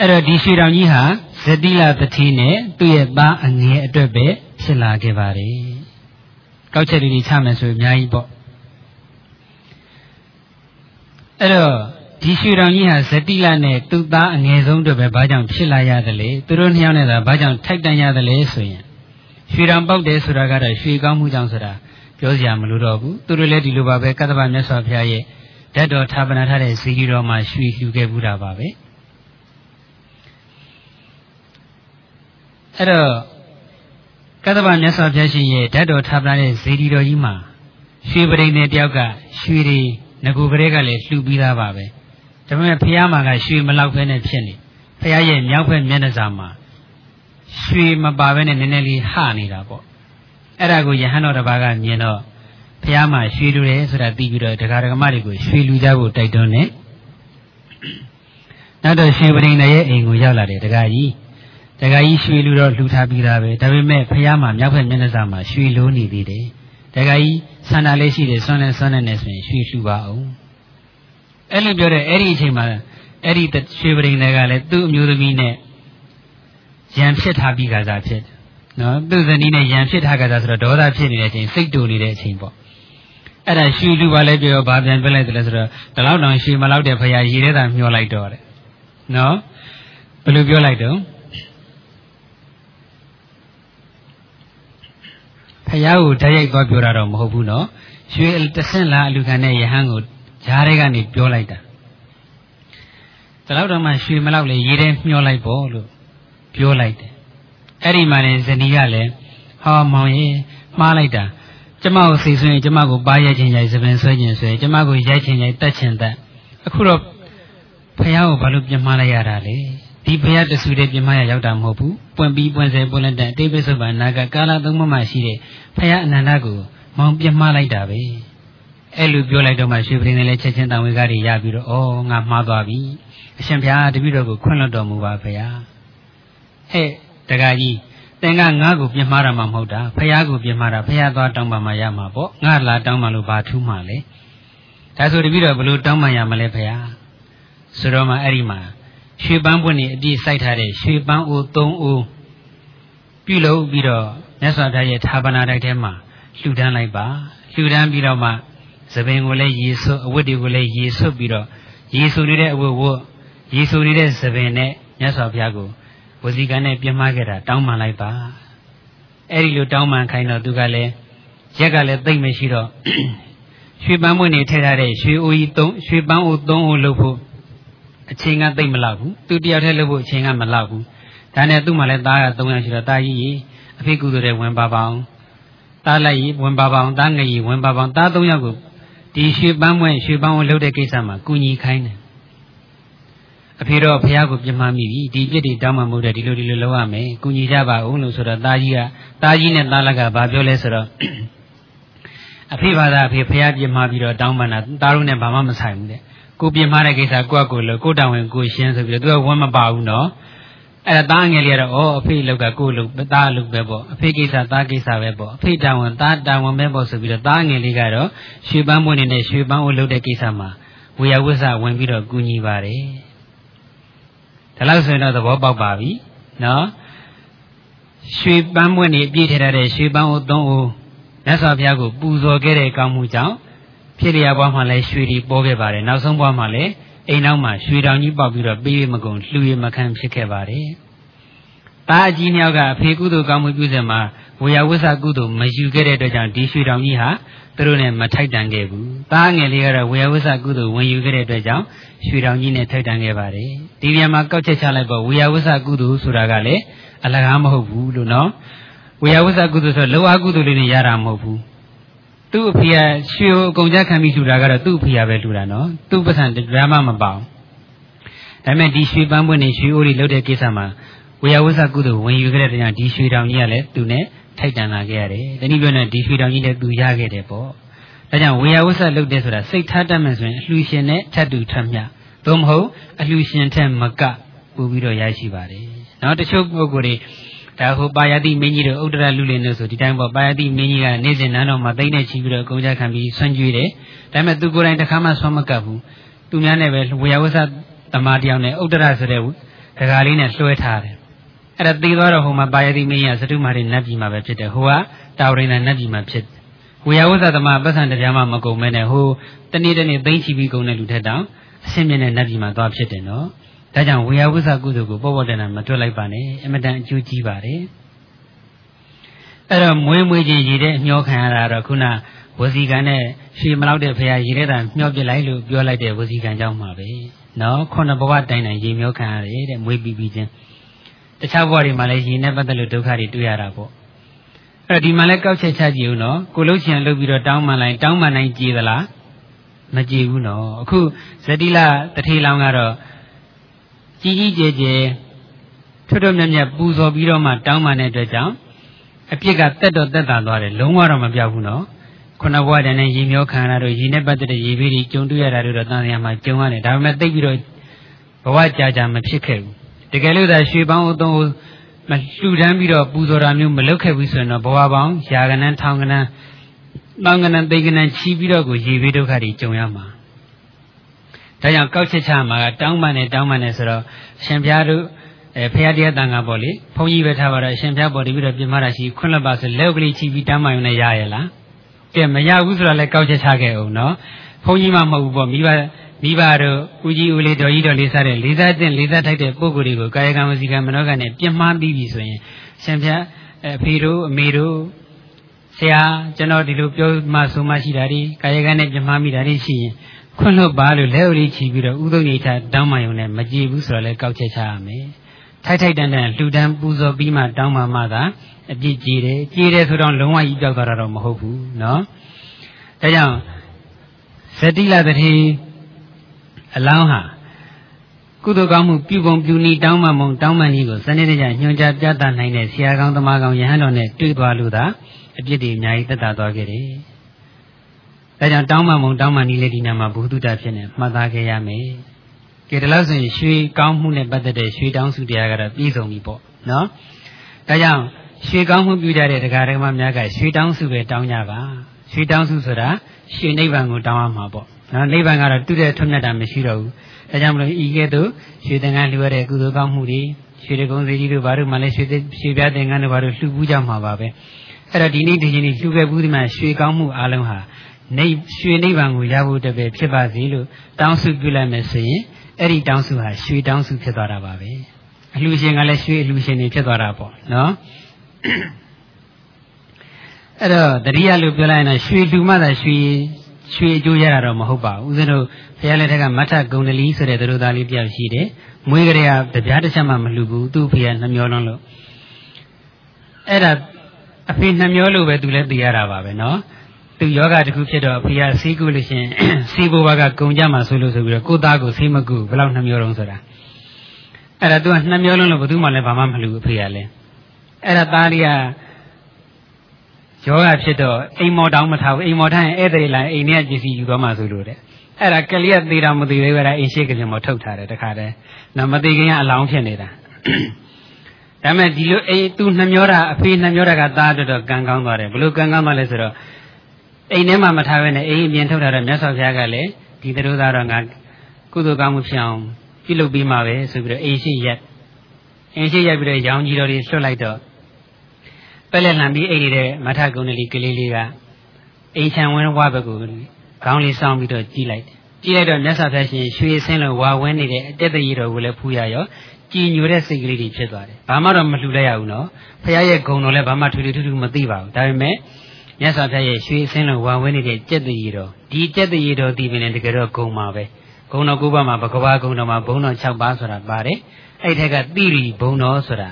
A: အဲ့တော့ဒီရွှေတောင်ကြီးဟာဇတိလတတိနဲ့သူ့ရဲ့သားအငယ်အတွက်ပဲဖြစ်လာခဲ့ပါတယ်။ကောက်ချက်လေးချမယ်ဆိုအများကြီးပေါ့။အဲ့တော့ဒီရွှေတောင်ကြီးဟာဇတိလနဲ့သူ့သားအငယ်ဆုံးတို့ပဲဘာကြောင့်ဖြစ်လာရတယ်လေသူတို့နှစ်ယောက်နဲ့သာဘာကြောင့်ထိုက်တန်ရတယ်လေဆိုရင်ရွှေတောင်ပေါက်တယ်ဆိုတာကတော့ရွှေကောင်းမှုကြောင့်ဆိုတာပြောစရာမလိုတော့ဘူးသူတို့လည်းဒီလိုပါပဲကတ္တဗမြတ်စွာဘုရားရဲ့ဓာတ်တော်ဌာပနာထားတဲ့ဇီတိတော်မှာရွှေလှူခဲ့ဘူးတာပါပဲ အဲ့တော့ကတ္တဗမြတ်စွာဘုရားရှင်ရဲ့ဓာတ်တော်ဌာပနာတဲ့ဇီတိတော်ကြီးမှာရွှေပရိနေတယောက်ကရွှေတွေငကူကလေးကလည်းလှူပြီးသားပါပဲဒါပေမဲ့ဖះမှာကရွှေမလောက်ဖဲနဲ့ဖြစ်နေဖះရဲ့မြောက်ဖက်မျက်နှာစာမှာရွှေမပါဘဲနဲ့နည်းနည်းလေးဟနေတာပေါ့အဲ့ဒါကိုယဟန်တော်တစ်ပါးကမြင်တော့ဖះမှာရွှေလူတယ်ဆိုတာသိပြီးတော့ဒကာဒကမတွေကိုရွှေလူကြဖို့တိုက်တွန်းတယ်နောက်တော့ရှင်ပရိနေရဲ့အိမ်ကိုရောက်လာတယ်ဒကာကြီး ဒကာကြီးရွှေလူတော့လှူထားပြီးသားပဲဒါပေမဲ့ဖះမှာမြောက်ဖက်မျက်နှာစာမှာရွှေလိုးနေသေးတယ်တခါကြီးဆန္ဒလေးရှိတယ်ဆွမ်းလဲဆွမ်းနေနေဆိုရင်ရွှေလှူပါအောင်အဲ့လိုပြောတဲ့အဲ့ဒီအချိန်မှာအဲ့ဒီရွှေပရိန်တွေကလည်းသူ့အမျိုးသမီးနဲ့ရံဖြစ်ထားပြီးကြစားဖြစ်နော်သူ့ဇနီးနဲ့ရံဖြစ်ထားကြစားဆိုတော့ဒေါသဖြစ်နေတဲ့အချိန်စိတ်တူနေတဲ့အချိန်ပေါ့အဲ့ဒါရွှေလူပါလဲပြောဘာပြန်ပြလိုက်တယ်လဲဆိုတော့ဒီလောက်တောင်ရွှေမလောက်တဲ့ဖရာရေထဲသာမျောလိုက်တော့တယ်နော်ဘယ်လိုပြောလိုက်တော့ ဖះကိုဓာတ်ရိုက်သွားပြောတာတော့မဟုတ်ဘူးနော်ရွှေတဆင့်လာအလူခံတဲ့ယဟန်ကိုဂျားတွေကနေပြောလိုက်တာဒီလောက်တော့မှရွှေမလောက်လေရေးထဲမျောလိုက်ပေါ့လို့ပြောလိုက်တယ်အဲ့ဒီမှာနေဇနီးကလည်းဟောမောင်ရင်မှားလိုက်တာကျမကိုစိတ်ဆွေးရင်ကျမကိုပါရိုက်ခြင်းရိုက်စပင်ဆွဲခြင်းဆွဲကျမကိုရိုက်ခြင်းရိုက်တက်ခြင်းတက်အခုတော့ဖះကိုဘာလို့ပြင်မှားလိုက်ရတာလဲ ဒီဘုရားတဆူတဲ့ပြမရရောက်တာမဟုတ်ဘူးပွင့်ပြီးပွင့်စေပွင့်လက်တဲ့အတိပ္ပစုပ္ပန္နာကကာလသုံးမမရှိတဲ့ဘုရားအနန္တကိုမောင်ပြမှားလိုက်တာပဲအဲ့လိုပြောလိုက်တော့မှရွှေပရင်လည်းချက်ချင်းတန်ဝေကားတွေရပြီးတော့ဩငါမှားသွားပြီအရှင်ဘုရားတပည့်တော်ကိုခွင့်လွှတ်တော်မူပါဖေဟာဟဲ့တကကြီးသင်ကငါ့ကိုပြမှားတာမှမဟုတ်တာဖះကိုပြမှားတာဖះသွားတောင်းပန်မှရမှာပေါ့ငါလာတောင်းပန်လို့ဘာထူးမှလဲဒါဆိုတပည့်တော်ဘလို့တောင်းပန်ရမလဲဖះဆိုတော့မှအဲ့ဒီမှာ ရွှေပန်းပွင့်နေအပြည့်စိုက်ထားတဲ့ရွှေပန်းအိုး၃အိုးပြုလုပ်ပြီးတော့မြတ်စွာဘုရားရဲ့ဌာပနာတိုက်ထဲမှာလှူဒန်းလိုက်ပါလှူဒန်းပြီးတော့မှသပင်ကိုလည်းရေဆွတ်အဝတ်တွေကိုလည်းရေဆွတ်ပြီးတော့ရေဆူနေတဲ့အဝတ်ဝတ်ရေဆူနေတဲ့သပင်နဲ့မြတ်စွာဘုရားကိုဝစီကံနဲ့ပြမခဲ့တာတောင်းပန်လိုက်ပါအဲ့ဒီလိုတောင်းပန်ခိုင်းတော့သူကလည်းရက်ကလည်းသိမ့်မရှိတော့ရွှေပန်းမွေးနေထည့်ထားတဲ့ရွှေအိုးကြီး၃ရွှေပန်းအိုး၃အိုးလုပ်ဖို့ အချိန်ကသိမ့်မလောက်ဘူးသူတယောက်တည်းလုပ်ဖို့အချိန်ကမလောက်ဘူးဒါနဲ့သူ့မှာလည်းသားက၃ယောက်ရှိတော့တာကြီးကြီးအဖေကုသိုလ်တဲ့ဝင်ပါပါအောင်သားလိုက်ကြီးဝင်ပါပါအောင်သားငယ်ကြီးဝင်ပါပါအောင်သား၃ယောက်ကိုဒီရွှေပန်းမွေးရွှေပန်းအိုးလုပ်တဲ့ကိစ္စမှာကုညီခိုင်းတယ်အဖေတော့ဖះကိုပြမမိပြီဒီပြစ်တွေတောင်းမှမဟုတ်တဲ့ဒီလိုဒီလိုလုပ်ရမယ်ကုညီကြပါဦးလို့ဆိုတော့တာကြီးကတာကြီးနဲ့သားလက်ကဘာပြောလဲဆိုတော့အဖေဘာသာအဖေဖះပြမပြီးတော့တောင်းပန်တာသားတို့နဲ့ဘာမှမဆိုင်ဘူးတဲ့ ကိုပြမတဲ့ကိစ္စကိုယ့်ကိုယ်လို့ကိုတောင်းဝင်ကိုရှင်းဆိုပြီးတော့သူကဝမ်းမပါဘူးနော်အဲ့ဒါသားငယ်လေးကတော့ဩအဖေလောက်ကကိုလို့သားလို့ပဲပေါ့အဖေကိစ္စသားကိစ္စပဲပေါ့အဖေတောင်းဝင်သားတောင်းဝင်ပဲပေါ့ဆိုပြီးတော့သားငယ်လေးကတော့ရွှေပန်းပွင့်နေတဲ့ရွှေပန်းအိုးလုပ်တဲ့ကိစ္စမှာဝေယဝိဆဝင်ပြီးတော့ကူညီပါတယ်ဒါလို့ဆိုရင်တော့သဘောပေါက်ပါပြီနော်ရွှေပန်းမွင့်နေပြည့်ထည့်ထားတဲ့ရွှေပန်းအိုးသုံးအိုးမြတ်စွာဘုရားကိုပူဇော်ခဲ့တဲ့ကောင်းမှုကြောင့် ဖြစ်လျာဘွားမှာလည်းရွှေတွေပေါ်ခဲ့ပါတယ်နောက်ဆုံးဘွားမှာလည်းအိမ်နောက်မှာရွှေတောင်ကြီးပေါက်ပြီးတော့ပေးရမကုန်လှူရမခံဖြစ်ခဲ့ပါတယ်။တာအကြီးမြောက်ကအဖေကုသိုလ်ကောင်းမှုပြုစင်မှာဝေယဝိဆကုသိုလ်မယူခဲ့တဲ့အတွက်ကြောင့်ဒီရွှေတောင်ကြီးဟာသူတို့နဲ့မထိုက်တန်ခဲ့ဘူး။တာငယ်လေးကတော့ဝေယဝိဆကုသိုလ်ဝင်ယူခဲ့တဲ့အတွက်ကြောင့်ရွှေတောင်ကြီးနဲ့ထိုက်တန်ခဲ့ပါတယ်။ဒီပြန်မှာကောက်ချက်ချလိုက်ပေါ့ဝေယဝိဆကုသိုလ်ဆိုတာကလည်းအလကားမဟုတ်ဘူးလို့နော်။ဝေယဝိဆကုသိုလ်ဆိုလောအားကုသိုလ်လေးတွေရတာမဟုတ်ဘူး။ သူ့အဖေကရွှေကိုအကုန်ကြခံပြီးလှူတာကတော့သူ့အဖေကပဲလှူတာနော်။သူ့ပစံတရားမှမပေါအောင်။ဒါပေမဲ့ဒီရွှေပန်းပွင့်နေရွှေအိုးတွေလုပ်တဲ့ကိစ္စမှာဝေယဝိဆကုသိုလ်ဝင်ယူခဲ့တဲ့တရားဒီရွှေတောင်ကြီးကလည်းသူနဲ့ထိုက်တန်လာခဲ့ရတယ်။တနည်းပြောရင်ဒီရွှေတောင်ကြီးလည်းသူရခဲ့တယ်ပေါ့။ဒါကြောင့်ဝေယဝဆလုပ်တဲ့ဆိုတာစိတ်ထားတတ်မှဆိုရင်အလှူရှင်နဲ့ထပ်တူထပ်မျှသို့မဟုတ်အလှူရှင်ထက်မကပို့ပြီးတော့ရရှိပါတယ်။နောက်တချို့ပုဂ္ဂိုလ်တွေ ဒါဟိုပါယတိမင်းကြီးတို့ဥဒရလူလင်တို့ဆိုဒီတိုင်းပေါ့ပါယတိမင်းကြီးကနေ့စဉ်နန်းတော်မှာသိနေချီပြီးတော့အကုန်ကြခံပြီးဆွမ်းကြွေးတယ်။ဒါပေမဲ့သူကိုယ်တိုင်တစ်ခါမှဆွမ်းမကပ်ဘူး။သူများနဲ့ပဲဝေယဝဆတမတယောက်နဲ့ဥဒရဆိုတဲ့ဒကာလေးနဲ့လွှဲထားတယ်။အဲ့ဒါသိသွားတော့ဟိုမှာပါယတိမင်းကြီးကသတုမာရီနတ်ပြည်မှာပဲဖြစ်တယ်။ဟိုကတာဝရိန္ဒနတ်ပြည်မှာဖြစ်တယ်ဝေယဝဇ္ဇသမပတ်စံတရားမှမကုန်မဲနဲ့ဟိုတနေ့တနေ့သိမ့်ချပြီးကုန်တဲ့လူထက်တောင်အဆင့်မြင့်တဲ့နတ်ပြည်မှာသွားဖြစ်တယ်နော် ဒါကြောင့်ဝေယဝဇ္ဇကုသိုလ်ကိုပေါ့ပေါ့တန်တန်မတွက်လိုက်ပါနဲ့အမတန်အကျိုးကြီးပါတယ်အဲ့တော့မွေးမွေးချင်းရည်တဲ့မျောခံရတာတော့ခုနဝစီကံနဲ့ရှည်မလောက်တဲ့ဖရာရည်တဲ့တာမျောပြလိုက်လို့ပြောလိုက်တဲ့ဝစီကံကြောင့်မှာပဲနော်ခုနဘဝတိုင်တိုင်ရေမျောခံရတယ်တဲ့မွေးပြီးပြီးချင်းတခြားဘဝတွေမှာလည်းရေနဲ့ပတ်သက်လို့ဒုက္ခတွေတွေ့ရတာပေါ့အဲ့ဒီမှာလည်းကောက်ချက်ချကြည့်ဦးနော်ကိုလှုပ်ချင်လှုပ်ပြီးတော့တောင်းမှန်လိုက်တောင်းမှန်နိုင်ကြည်သလားမကြည်ဘူးနော်အခုဇတိလတထေလောင်ကတော့ ကြီးကြီးကျယ်ကျယ်ထွတ်ထွတ်မြတ်မြတ်ပူဇော်ပြီးတော့မှတောင်းမှန်တဲ့အတွက်ကြောင့်အပြစ်ကတက်တော့တက်တာသွားတယ်လုံးဝတော့မပြောက်ဘူးနော်ခုနဘဝတည်းနဲ့ရေမျောခံရတို့ရေနဲ့ပတ်သက်တဲ့ရေဘေးတွေကြုံတွေ့ရတာတို့တော့တန်ရာမှာကြုံရတယ်ဒါပေမဲ့သိပြီးတော့ဘဝကြာကြာမဖြစ်ခဲ့ဘူးတကယ်လို့သာရွှေပေါင်းအသုံးမလှူဒန်းပြီးတော့ပူဇော်တာမျိုးမလုပ်ခဲ့ဘူးဆိုရင်တော့ဘဝပေါင်းရာကနန်းထောင်ကနန်းတောင်ကနန်းသိကနန်းချီပြီးတော့ကိုရေဘေးဒုက္ခတွေကြုံရမှာ ဒါကြောင့်ကောက်ချက်ချမှာကတောင်းပန်နေတောင်းပန်နေဆိုတော့ရှင်ပြားတို့အဲဖရာတရားတန်ခါပေါ့လေဘုန်းကြီးပဲထားပါတော့ရှင်ပြားပေါ်တပြီးတော့ပြင်မတာရှိခွန်းလက်ပါဆိုလက်ကလေးချီပြီးတမ်းမှန်ရုံနဲ့ရရလားကဲမရဘူးဆိုတော့လည်းကောက်ချက်ချခဲ့အောင်နော်ဘုန်းကြီးမှမဟုတ်ဘူးပေါ့မိဘမိဘတို့ဦးကြီးဦးလေးတော်ကြီးတော်လေးစားတဲ့လေးစားတဲ့လေးစားထိုက်တဲ့ပုဂ္ဂိုလ်တွေကိုကာယကံဝစီကံမနောကံနဲ့ပြင်းမှားပြီးပြီဆိုရင်ရှင်ဖျားအဖေတို့အမေတို့ဆရာကျွန်တော်ဒီလိုပြောမှဆိုမှရှိတာဒီကာယကံနဲ့ပြင်းမှားမိတာဒီရှိရင် ခွန့်လွတ်ပါလို့လက်ဥလေးချီပြီးတော့ဥဒုံရိတ်ချတောင်းမှယုံနဲ့မကြည့်ဘူးဆိုတော့လည်းကောက်ချက်ချရမယ်ထိုက်ထိုက်တန်တန်လှူဒန်းပူဇော်ပြီးမှတောင်းမှမှသာအပြစ်ကြည်တယ်ကြည်တယ်ဆိုတော့လုံးဝကြီးပြောက်သွားတာတော့မဟုတ်ဘူးเนาะဒါကြောင့်ဇတိလတတိအလောင်းဟာ ကုသိုလ်ကောင်းမှုပြုပုံပြုနည်းတောင်းမှမုံတောင်းမှနည်းကိုစနစ်တကျညွှန်ကြားပြသနိုင်တဲ့ဆရာကောင်းသမားကောင်းယဟန်တော်နဲ့တွေ့သွားလို့သာအပြစ်တွေအများကြီးသက်သာသွားခဲ့တယ်။ ဒါကြောင့်တောင်းမှမုံတောင်းမှနည်းလေးဒီနာမှာဘုသူတ္တဖြစ်နေမှတ်သားခဲ့ရမယ်။ကဲဒါလို့ဆိုရင်ရွှေကောင်းမှုနဲ့ပတ်သက်တဲ့ရွှေတောင်းစုတရားကတော့ပြည့်စုံပြီပေါ့နော်။ဒါကြောင့်ရွှေကောင်းမှုပြုကြတဲ့တရားဓမ္မများကရွှေတောင်းစုပဲတောင်းကြပါ။ရွှေတောင်းစုဆိုတာရွှေနိဗ္ဗာန်ကိုတောင်းရမှာပေါ့။နော်နိဗ္ဗာန်ကတော့တူတဲ့ထွတ်မြတ်တာမရှိတော့ဘူး။ဒါကြောင့်မလို့ဤကဲ့သို့ရွှေသင်္ကန်းလှူရတဲ့ကုသိုလ်ကောင်းမှုတွေရွှေတကုံစီကြီးတို့ဘာလို့မှလည်းရွှေရွှေပြသင်္ကန်းတို့ဘာလို့လှူပူးကြမှာပါပဲအဲ့တော့ဒီနေ့ဒီချိန်នេះလှူခဲ့ဘူးဒီမှာရွှေကောင်းမှုအလုံးဟာ နေရွှေနိဗ္ဗာန်ကိုရဖို့တပည့်ဖြစ်ပါစေလို့တောင်းစုပြုလိုက်မယ်ဆိုရင်အဲ့ဒီတောင်းစုဟာရွှေတောင်းစုဖြစ်သွားတာပါပဲအလှူရှင်ကလည်းရွှေအလှူရှင်တွေဖြစ်သွားတာပေါ့နော်အဲ့တော့တတိယလို့ပြောလိုက်ရင်ရွှေလှူမှသာရွှေရွှေအကျိုးရတာတော့မဟုတ်ပါဘူးဦးဇင်းတို့ဘုရားလက်ထက်ကမထဂုံတလီဆိုတဲ့သူတို့သားလေးတယောက်ရှိတယ်မွေးကလေးကတပြားတစ်ချက်မှမလှူဘူးသူ့ဖေကနှမျောလုံးလို့အဲ့ဒါအဖေနှမျောလို့ပဲသူလည်းသိရတာပါပဲနော် သူယောဂတခုဖြစ်တော့အဖေကစီးကူလို့ရှင်စီးဘိုးဘကဂုံကြမှာဆိုလို့ဆိုပြီးတော့ကိုသားကိုစီးမကူဘယ်လောက်နှမျောလုံးဆိုတာအဲ့ဒါသူကနှမျောလုံးလို့ဘယ်သူမှလည်းဘာမှမလှူအဖေကလည်းအဲ့ဒါသားလေးကယောဂဖြစ်တော့အိမ်မော်တောင်းမထားဘူးအိမ်မော်ထားရင်ဧည့်သည်လာအိမ်ထဲကပစ္စည်းယူသွားမှဆိုလို့တဲ့အဲ့ဒါကလေးကသေးတာမသေးသေးပဲအိမ်ရှိကလေးမထုတ်ထားတယ်တခါတည်းနော်မသေးခင်ကအလောင်းဖြစ်နေတာဒါမဲ့ဒီလိုအိမ်သူနှမျောတာအဖေနှမျောတာကသားတော်တော်ကံကောင်းသွားတယ်ဘလို့ကံကောင်းသွားလဲဆိုတော့ အိမ်ထဲမှာမထားဘဲနဲ့အိမ်အပြင်ထုတ်ထားတဲ့မြတ်စွာဘုရားကလည်းဒီသူတို့သားတော်ငါကုသိုလ်ကောင်းမှုဖြစ်အောင်ပြုလုပ်ပေးမှာပဲဆိုပြီးတော့အိမ်ရှိရက်အိမ်ရှိရက်ပြီးတော့ရောင်ကြီးတော်တွေဆွတ်လိုက်တော့ပက်လက်လှန်ပြီးအိတ်နေတဲ့မထကုန်းလေးကလေးလေးကအိမ်ချံဝင်းဝဘက်ကိုခေါင်းလေးစောင်းပြီးတော့ကြည့်လိုက်ကြည့်လိုက်တော့မြတ်စွာဘုရားရှင်ရွှေဆင်းလို့ဝါဝင်းနေတဲ့အတက်တရီတော်ကိုလည်းဖူးရရောကြည်ညိုတဲ့စိတ်ကလေးတွေဖြစ်သွားတယ်ဘာမှတော့မလှူလိုက်ရဘူးနော်ဘုရားရဲ့ဂုဏ်တော်လည်းဘာမှထူထူထူထူမသိပါဘူးဒါပေမဲ့ မြတ်စွာဘုရားရဲ့ရွှေဆင်းလို့ဝါဝင်းနေတဲ့ကြက်တရီတော်ဒီကြက်တရီတော်ဒီပင်လည်းတကယ်တော့ဂုဏ်ပါပဲဂုဏ်တော်၉ပါးမှာဘဂဝါဂုဏ်တော်မှာဘုံတော်၆ပါးဆိုတာပါတယ်အဲ့ထက်ကတိရီဘုံတော်ဆိုတာ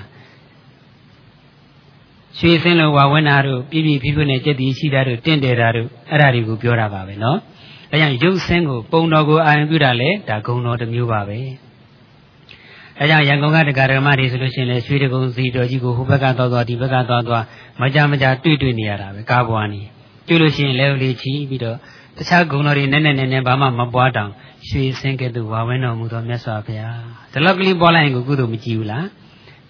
A: ရွှေစင်းလုံးဝဝနာတို့ပြပြပြပြနဲ့ကြက်တီရှိတာတို့တင့်တယ်တာတို့အဲ့ဒါတွေကိုပြောတာပါပဲနော်။ဒါကြောင့်ရုပ်ဆင်းကိုပုံတော်ကိုအာရုံပြုတာလေဒါဂုံတော်တစ်မျိုးပါပဲ။ အဲကြောင့်ရန်ကုန်ကတက္ကရာမတွေဆိုလို့ရှိရင်လေရွှေတကုံစီတော်ကြီးကိုဟိုဘက်ကသွားသွားဒီဘက်ကသွားသွားမကြမကြတွေ့တွေ့နေရတာပဲကားပွားနေတွေ့လို့ရှိရင်လဲလေးချီပြီးတော့တခြားဂုံတော်တွေနဲ့နဲ့နဲ့နဲ့ဘာမှမပွားတောင်ရွှေစင်းကဲ့သို့ဝါဝင်းတော်မူသောမြတ်စွာဘုရားဒီလောက်ကလေးပွားလိုက်ရင်ကိုကုသိုလ်မကြည့်ဘူးလား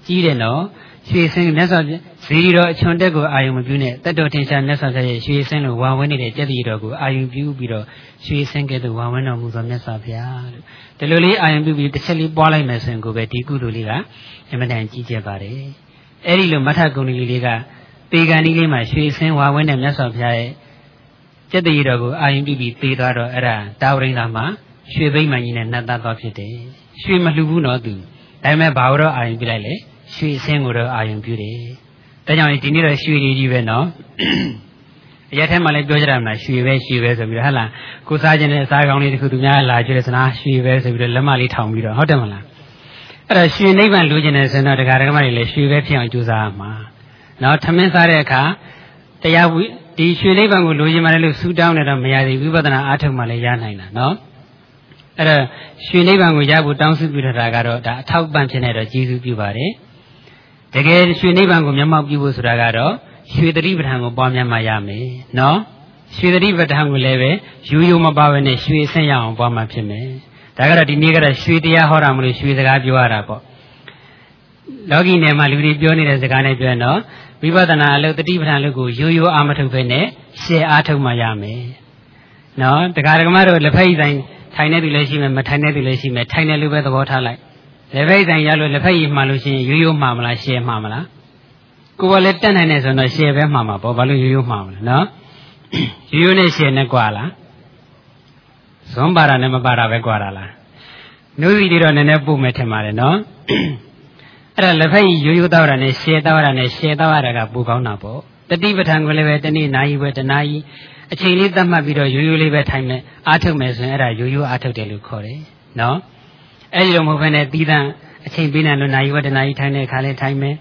A: ကြီးတယ်နော် ရွှေစင်းမြတ်စွာဘုရားဇီတော်အချွန်တက်ကိုအာယုံမပြုနဲ့တတ်တော်ထင်ရှားမြတ်စွာဘုရားရဲ့ရွှေစင်းလိုဝါဝဲနေတဲ့ကြက်တီတော်ကိုအာယုံပြုပြီးတော့ရွှေစင်းကဲ့သို့ဝါဝဲတော်မူသောမြတ်စွာဘုရားလို့ဒီလိုလေးအာယုံပြုပြီးတစ်ချက်လေးပွားလိုက်မယ်ဆိုရင်ကိုပဲဒီကုသိုလ်လေးကအမှန်တန်ကြီးကျယ်ပါတယ်အဲ့ဒီလိုမထကုံလေးလေးကပေကန်ဒီလေးမှာရွှေစင်းဝါဝဲတဲ့မြတ်စွာဘုရားရဲ့ကြက်တီတော်ကိုအာယုံပြုပြီးသေသွားတော့အဲ့ဒါတာဝရိန်သာမှာရွှေဘိမှန်ကြီးနဲ့နှတ်သားသွားဖြစ်တယ်ရွှေမလှဘူးနော်သူဒါပေမဲ့ဘာလို့အာယုံပြုလိုက်လဲ ရွှေအစင်းကိုတော့အာယုံပြုတယ်။ဒါကြောင့်ဒီနေ့တော့ရွှေကြီးကြီးပဲနော်။အရက်ထဲမှာလည်းပြောကြရမှာရွှေပဲရွှေပဲဆိုပြီးတော့ဟဟလားကိုစားခြင်းနဲ့အစားကောင်းလေးတခုသူများလာကြည့်တဲ့စနာရွှေပဲဆိုပြီးတော့လက်မလေးထောင်ပြီးတော့ဟုတ်တယ်မလား။အဲ့တော့ရွှေနိဗ္ဗာန်လိုချင်တဲ့ဆိုတော့တရားဓမ္မတွေလည်းရွှေပဲဖြစ်အောင်ကြိုးစားမှာ။နော်ထမင်းစားတဲ့အခါတရားဝိဒီရွှေနိဗ္ဗာန်ကိုလိုချင်မှလည်းလို့ဆူတောင်းနေတော့မရသေးဝိပဿနာအားထုတ်မှလည်းရနိုင်တာနော်။အဲ့တော့ရွှေနိဗ္ဗာန်ကိုရဖို့တောင်းစုပြုထားတာကတော့ဒါအထောက်ပံ့ဖြစ်နေတော့ကျေးဇူးပြုပါတယ်။ တကယ်ရွှေနိဗ္ဗာန်ကိုမျက်မှောက်ပြုဖို့ဆိုတာကတော့ရွှေတတိပဋ္ဌာန်ကိုပွားများမှရမယ်နော်ရွှေတတိပဋ္ဌာန်ကိုလည်းပဲယူယူမပါဘဲနဲ့ရွှေဆင့်ရအောင်ပွားမှဖြစ်မယ်ဒါကတော့ဒီနေ့ကတော့ရွှေတရားဟောတာမလို့ရွှေစကားပြောရတာပေါ့လောကီနယ်မှာလူတွေပြောနေတဲ့စကားနဲ့ပြောရင်တော့ဝိပဿနာအလုပ်တတိပဋ္ဌာန်လုပ်ကိုရိုးရိုးအာမထုတ်ပဲနဲ့ရှေ့အားထုတ်မှရမယ်နော်တရားဓမ္မတို့လက်ဖက်ရည်ဆိုင်ထိုင်နေသူလည်းရှိမယ်မထိုင်နေသူလည်းရှိမယ်ထိုင်နေလူပဲသဘောထားလိုက် လက်ဖက်ဆိုင်ရလို့လက်ဖက်ရည်မှလို့ရှိရင်ရိုးရိုးမှားမလားရှယ်မှားမလားကိုယ်ကလည်းတက်နိုင်နေဆိုတော့ရှယ်ပဲမှားမှာပေါ့ဘာလို့ရိုးရိုးမှားမလဲနော်ရိုးရိုးနဲ့ရှယ်နဲ့ကွာလားဇွန်ပါတာနဲ့မပါတာပဲကွာတာလားနှုတ်စီတွေတော့နည်းနည်းပို့မယ်ထင်ပါတယ်နော်အဲ့ဒါလက်ဖက်ရည်ရိုးရိုးတောက်တာနဲ့ရှယ်တောက်တာနဲ့ရှယ်တောက်ရတာကပူကောင်းတာပေါ့တတိပဋ္ဌာန်ကိုလည်းပဲတနေ့နာရီပဲတနာရီအချိန်လေးသတ်မှတ်ပြီးတော့ရိုးရိုးလေးပဲထိုင်မယ်အားထုတ်မယ်ဆိုရင်အဲ့ဒါရိုးရိုးအားထုတ်တယ်လို့ခေါ်တယ်နော် အဲ့ဒီလိုမဟုတ်ဘဲနဲ့တီးတန့်အချိန်ပေးနေလို့နိုင်ဝတနာကြီးထိုင်တဲ့အခါလေးထိုင်မယ်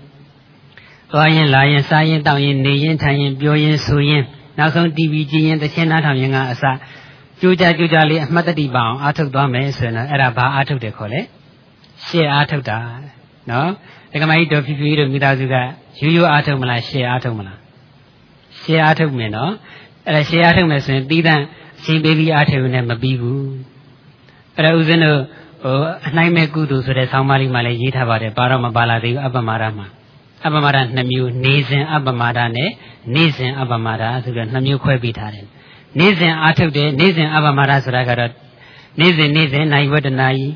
A: သွားရင်လာရင်စားရင်တောက်ရင်နေရင်ထိုင်ရင်ပြောရင်ဆိုရင်နောက်ဆုံး TV ကြည့်ရင်တခြင်းနားထောင်ရင်ကအစကြိုးကြကြိုးကြလေးအမှတ်တတိပါအောင်အားထုတ်သွားမယ်ဆိုရင်အဲ့ဒါဘာအားထုတ်တယ်ခေါ်လဲရှေ့အားထုတ်တာနော်ဒကမကြီးတော်ဖြူဖြူတို့မိသားစုကရိုးရိုးအားထုတ်မလားရှေ့အားထုတ်မလားရှေ့အားထုတ်မယ်နော်အဲ့ဒါရှေ့အားထုတ်မယ်ဆိုရင်ပြီးတဲ့အချိန်ပေးပြီးအားထုတ်နေမပြီးဘူးအဲ့ဒါဦးဇင်းတို့ ဟိုအနိုင်မဲ့ကုသိုလ်ဆိုတဲ့ဆောင်းပါးလေးမှာလည်းရေးထားပါတယ်ပါတော့မပါလာသေးဘူးအပ္ပမာဒမှာအပ္ပမာဒ2မျိုးနေစဉ်အပ္ပမာဒနဲ့နေစဉ်အပ္ပမာဒဆိုတော့2မျိုးခွဲပေးထားတယ်နေစဉ်အားထုတ်တယ်နေစဉ်အပ္ပမာဒဆိုတာကတော့နေစဉ်နေစဉ်နိုင်ဝတ္တနာကြီး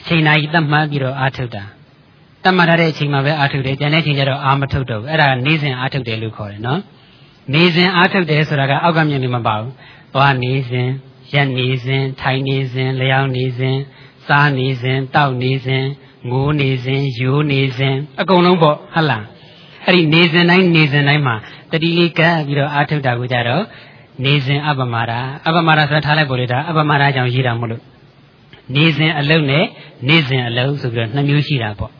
A: အချိန်နာကြီးတတ်မှတ်ပြီးတော့အားထုတ်တာတတ်မှတ်ထားတဲ့အချိန်မှာပဲအားထုတ်တယ်ကျန်တဲ့အချိန်ကျတော့အားမထုတ်တော့ဘူးအဲ့ဒါနေစဉ်အားထုတ်တယ်လို့ခေါ်တယ်နော်နေစဉ်အားထုတ်တယ်ဆိုတာကအောက်ကမြင်နေမပါဘူးသွားနေစဉ်ရက်နေစဉ်ထိုင်နေစဉ်လျောင်းနေစဉ် စားနေစဉ်တောက်နေစဉ်ငိုးနေစဉ်ရိုးနေစဉ်အကုန်လုံးပေါ့ဟုတ်လားအဲ့ဒီနေစဉ်တိုင်းနေစဉ်တိုင်းမှာတတိလေးကပ်ပြီးတော့အာထုတ်တာကိုကြတော့နေစဉ်အပမရာအပမရာဆိုတာထားလိုက်ပေါ်လေဒါအပမရာကြောင့်ရေးတာမလို့နေစဉ်အလုတ်နဲ့နေစဉ်အလုတ်ဆိုပြီးတော့နှစ်မျိုးရှိတာပေါ့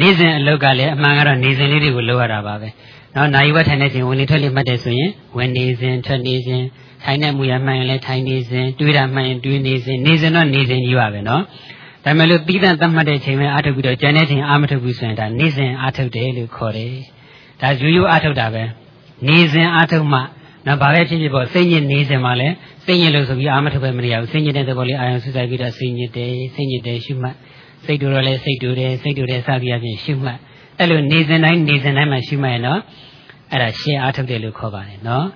A: နေစဉ်အလုတ်ကလည်းအမှန်ကတော့နေစဉ်လေးတွေကိုလုပ်ရတာပါပဲနော်နိုင်ဝတ်ထိုင်နေခြင်းဝင်နေထွက်လေမှတ်တယ်ဆိုရင်ဝင်နေစဉ်ထွက်နေစဉ် ထိုင်တဲ့မူရမှန်ရင်လည်းထိုင်နေစဉ်တွေးတာမှန်ရင်တွေးနေစဉ်နေစဉ်တော့နေစဉ်ကြီးပါပဲနော်ဒါမဲ့လို့ပြီးတဲ့သတ်မှတ်တဲ့ချိန်ပဲအာထုတ်ပြီးတော့ကျန်တဲ့ချိန်အာမထုတ်ဘူးဆိုရင်ဒါနေစဉ်အာထုတ်တယ်လို့ခေါ်တယ်ဒါရိုးရိုးအာထုတ်တာပဲနေစဉ်အာထုတ်မှနော်ဘာပဲဖြစ်ဖြစ်ပေါ့စိတ်ညစ်နေစဉ်မှာလည်းစိတ်ညစ်လို့ဆိုပြီးအာမထုတ်ပဲမရဘူးစိတ်ညစ်တဲ့သဘောလေးအာရုံဆူဆိုင်ပြီးတော့စိတ်ညစ်တယ်စိတ်ညစ်တယ်ရှုမှတ်စိတ်တူတော့လည်းစိတ်တူတယ်စိတ်တူတယ်စသည်အပြင်ရှုမှတ်အဲ့လိုနေစဉ်တိုင်းနေစဉ်တိုင်းမှာရှုမှတ်ရနော်အဲ့ဒါရှင်းအာထုတ်တယ်လို့ခေါ်ပါတယ်နော်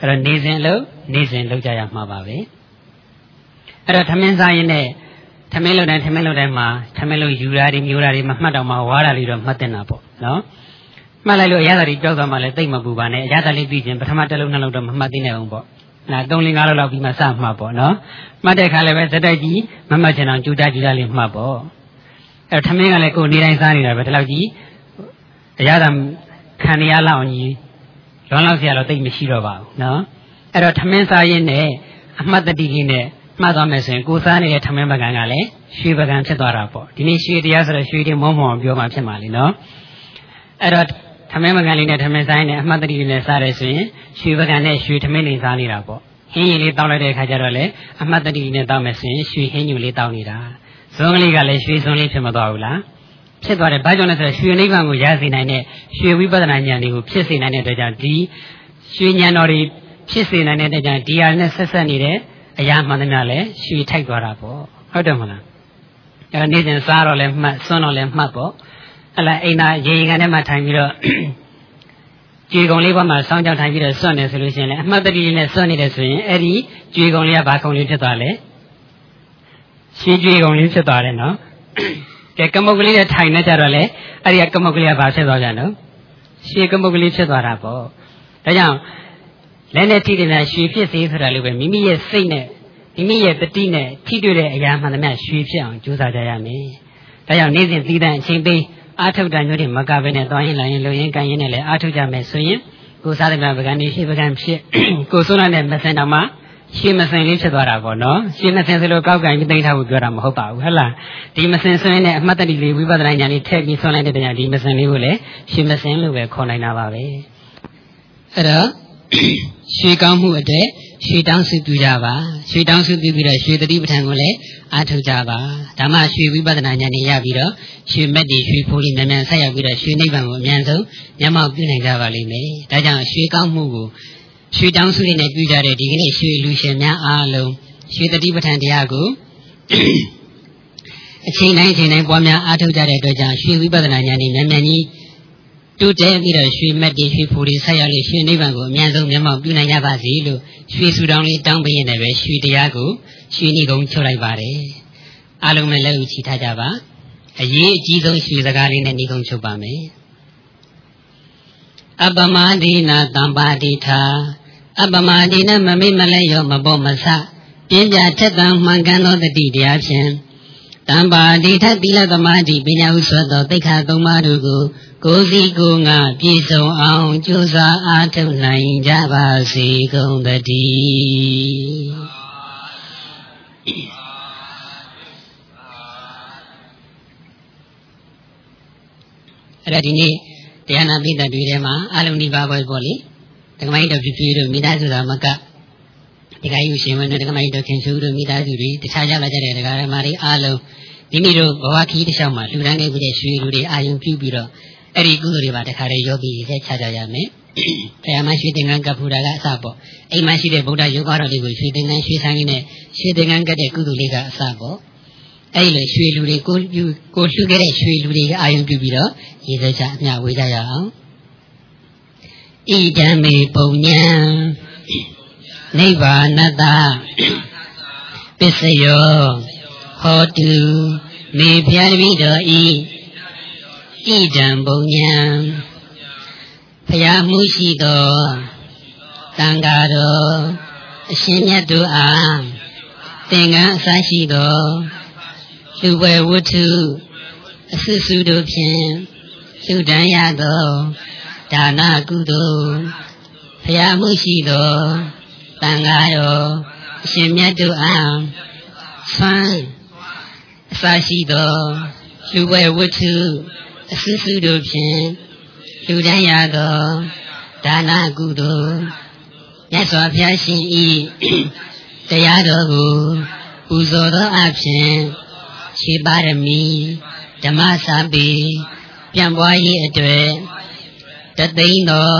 A: အဲ့တော့နေစဉ်လို့နေစဉ်လောက်ကြရမှာပါပဲအဲ့တော့သမင်းစားရင်လည်းသမင်းလုံတိုင်းသမင်းလုံတိုင်းမှာသမင်းလုံယူတာတွေမျိုးတာတွေမမှတ်တော့မှဝါတာလေးတော့မှတ်တင်တာပေါ့နော်မှတ်လိုက်လို့အရသာတွေကြောက်သွားမှလည်းတိတ်မပူပါနဲ့အရသာလေးပြီးချင်းပထမတစ်လုံးနှစ်လုံးတော့မမှတ်သိနိုင်အောင်ပေါ့နာ3 4 5လောက်ပြီးမှစမှတ်ပေါ့နော်မှတ်တဲ့ခါလည်းပဲဇက်တိုက်ကြီးမမှတ်ချင်အောင်ကြူတာကြူတာလေးမှတ်ပေါ့အဲသမင်းကလည်းကိုယ်နေတိုင်းစားနေတာပဲဒီလောက်ကြီးအရသာခံရလောက်ကြီး လောလောက်စရာတော့တိတ်မရှိတော့ပါဘူးနော်အဲ့တော့ထမင်းစားရင်းနဲ့အမှတ်တတိလေးနဲ့မှတ်သွားမယ်ဆိုရင်ကိုစားနေတဲ့ထမင်းပကံကလည်းရွှေပကံဖြစ်သွားတာပေါ့ဒီနေ့ရွှေတရားဆိုတော့ရွှေတင်မောမောပြောမှဖြစ်မှာလေနော်အဲ့တော့ထမင်းပကံလေးနဲ့ထမင်းဆိုင်နဲ့အမှတ်တတိလေးနဲ့စားတယ်ဆိုရင်ရွှေပကံနဲ့ရွှေထမင်းလေးစားနေတာပေါ့ဟင်းရည်လေးတောက်လိုက်တဲ့အခါကျတော့လေအမှတ်တတိလေးနဲ့တောက်မယ်ဆိုရင်ရွှေဟင်းညူလေးတောက်နေတာဇွန်ကလေးကလည်းရွှေဇွန်လေးဖြစ်မသွားဘူးလား ဖြစ်သွားတယ်ဘာကြောင့်လဲဆိုတော့ရွှေနိဗ္ဗာန်ကိုရစေနိုင်တဲ့ရွှေဝိပဿနာဉာဏ်တွေကိုဖြစ်စေနိုင်တဲ့အတွက်ကြောင့်ဒီရွှေဉာဏ်တော်တွေဖြစ်စေနိုင်တဲ့အတွက်ကြောင့်ဒီဟာနဲ့ဆက်ဆက်နေတဲ့အရာမှန်သမျှလည်းရွှေထိုက်သွားတာပေါ့ဟုတ်တယ်မလားအဲနေ့စဉ်စားတော့လည်းမှတ်စွန်းတော့လည်းမှတ်ပေါ့အဲ့လားအိမ်သာရေရင်ကန်ထဲမှာထိုင်ပြီးတော့ကြွေကုံလေးဘက်မှာစောင်းကြောင်ထိုင်ပြီးတော့စွန့်နေဆိုလို့ရှိရင်လည်းအမှတ်တတိနဲ့စွန့်နေတယ်ဆိုရင်အဲ့ဒီကြွေကုံလေးကဘာကုံလေးဖြစ်သွားလဲရှင်းကြွေကုံလေးဖြစ်သွားတယ်နော် ကဲကမုတ်ကလေးနဲ့ထိုင်နေကြတော့လေအဲ့ဒီကမုတ်ကလေးကဘာဖြစ်သွားကြနော်ရှင်းကမုတ်ကလေးဖြစ်သွားတာပေါ့ဒါကြောင့်လက်နဲ့ထိတဲ့ရွှေဖြစ်စေဆိုတာလို့ပဲမိမိရဲ့စိတ်နဲ့မိမိရဲ့တတိနဲ့ထိတွေ့တဲ့အရာမှန်သမျှရွှေဖြစ်အောင်ကြိုးစားကြရမယ်။ဒါကြောင့်နေ့စဉ်သီးသန့်အချိန်ပေးအာထုတ်တာမျိုးတွေမကဘဲနဲ့သွားရင်လာရင်လုံရင်ကန်ရင်နဲ့လည်းအာထုတ်ကြမယ်ဆိုရင်ကိုစားတဲ့ပကံဒီရှိပကံဖြစ်ကိုစိုးလိုက်တဲ့မစင်တော်မှာ ရှင်းမစင်လေးဖြစ်သွားတာပေါ့နော်ရှင်းမစင်ဆိုလို့ကောက်ကန်ပြီးတိတ်ထားဖို့ပြောတာမဟုတ်ပါဘူးဟဲ့လားဒီမစင်ဆွင်းနဲ့အမှတ်တတိလေးဝိပဿနာဉာဏ်လေးထည့်ပြီးဆွမ်းလိုက်တဲ့တရားဒီမစင်လေးကိုလည်းရှင်းမစင်လို့ပဲခေါ်နိုင်တာပါပဲအဲ့တော့ရွှေကောင်းမှုအတဲ့ရွှေတောင်းစုပြုကြပါရွှေတောင်းစုပြုပြီးတော့ရွှေတတိပဋ္ဌာန်ကိုလည်းအားထုတ်ကြပါဒါမှရွှေဝိပဿနာဉာဏ်နဲ့ရပြီးတော့ရွှေမက်တီရွှေဖိုးလေးမြန်မြန်ဆက်ရောက်ပြီးတော့ရွှေနိဗ္ဗာန်ကိုအမြန်ဆုံးမျက်မှောက်ပြုနိုင်ကြပါလိမ့်မယ်ဒါကြောင့်ရွှေကောင်းမှုကို ရွှေတောင်းစုလေးနဲ့ပြုကြတဲ့ဒီကနေ့ရွှေလူရှင်များအားလုံးရွှေတတိပဋ္ဌာန်တရားကိုအချိန်တိုင်းအချိန်တိုင်းပွားများအားထုတ်ကြတဲ့အတွက်ကြောင့်ရွှေဝိပဿနာဉာဏ်နဲ့မြန်မြန်ကြီးတိုးတက်ပြီးတော့ရွှေမက်တီရွှေဖိုတွေဆက်ရောက်လို့ရွှေနိဗ္ဗာန်ကိုအမြန်ဆုံးမျက်မှောက်ပြုနိုင်ကြပါစေလို့ရွှေဆူတောင်းလေးတောင်းပေးရင်လည်းရွှေတရားကိုရွှေနေကုန်ချုပ်လိုက်ပါတယ်အားလုံးလည်းလက်ဥချီထားကြပါအရေးအကြီးဆုံးရွှေစကားလေးနဲ့နေကုန်ချုပ်ပါမယ်အပမဒိနာတံပါတိထာ အပမဒိနာမမိမလဲရောမပေါ်မဆပညာထက်သန်မှန်ကန်သောတတိတရားဖြင့်တံပါတိထသီလသမာဓိပညာဥသောသောသိက္ခာသုံးပါးတို့ကိုကိုယ်စီကိုယ်ငါပြည့်စုံအောင်ကြိုးစားအားထုတ်နိုင်ကြပါစေကုန်သတည်းအဲ့ဒါဒီနေ့တရားနာပိဋကတွေထဲမှာအလုံးဒီပါပဲပေါ့လေ ဒကမိုင်းတော်ပြပြတို့မိသားစုတော်မကဒကာယူရှင်ဝင်ဒကမိုင်းတော်ခင်စုတို့မိသားစုတွေတခြားကြလာကြတဲ့ဒကာရမတွေအားလုံး
B: မိမိတို့ဘဝခီးတစ်လျှောက်မှာလူတန်းခဲ့ပြီးတဲ့ရွှေလူတွေအာယုံပြုပြီးတော့အဲ့ဒီကုသိုလ်တွေပါတခါတည်းရောပြီးဆက်ချကြရမယ်။ဘုရားမရွှေသင်္ကန်းကပ်ဖူတာကအစပေါ့။အိမ်မှာရှိတဲ့ဗုဒ္ဓယောဂတော်တွေကိုရွှေသင်္ကန်းရွှေဆိုင်လေးနဲ့ရွှေသင်္ကန်းကပ်တဲ့ကုသိုလ်လေးကအစပေါ့။အဲ့ဒီလိုရွှေလူတွေကိုပြုကိုလှူခဲ့တဲ့ရွှေလူတွေအာယုံပြုပြီးတော့ရေစက်ချအမျှဝေကြရအောင်။ ဣဒံမေပုံညာနိဗ္ဗာနတပစ္စယောဟောတုမေဖျားတပိတော်ဤဣဒံပုံညာဖျားမှုရှိသောတန်ဃာတော်အရှင်မြတ်တို့အားသင်္ကန်းအစရှိသောလူပွဲဝတ္ထုအဆစုတို့ဖြင့်လူတန်းရသော ဒါနကုသိုလ်ဖျားမှုရှိသောတန်ဃာတော်အရှင်မြတ်တို့အားဆွမ်းအစာရှိသောလူဝဲဝတ္ထုအဆူဆူတို့ဖြင့်လူတန်းရသောဒါနကုသိုလ်မြတ်စွာဘုရားရှင်ဤတရားတော်ကိုပူဇော်သောအဖြစ်ခြေပါရမီဓမ္မစာပေပြန်ပွားရေးအတွေ့ တသိန်းသော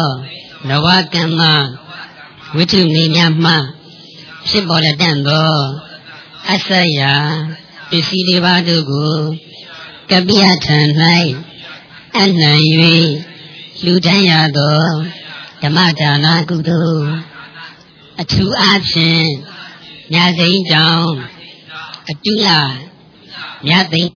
B: နဝကမ္မဝိတုနေမြမှဖြစ်ပေါ်လက်တန်သောအဆက်ရာပစ္စည်းလေးပါးတို့ကိုကပိယထံ၌အနှံ၍လူတန်းရသောဓမ္မဒါနကုသိုလ်အထူးအားဖြင့်ညာစိန်ကြောင့်အတုလမြတ်သိ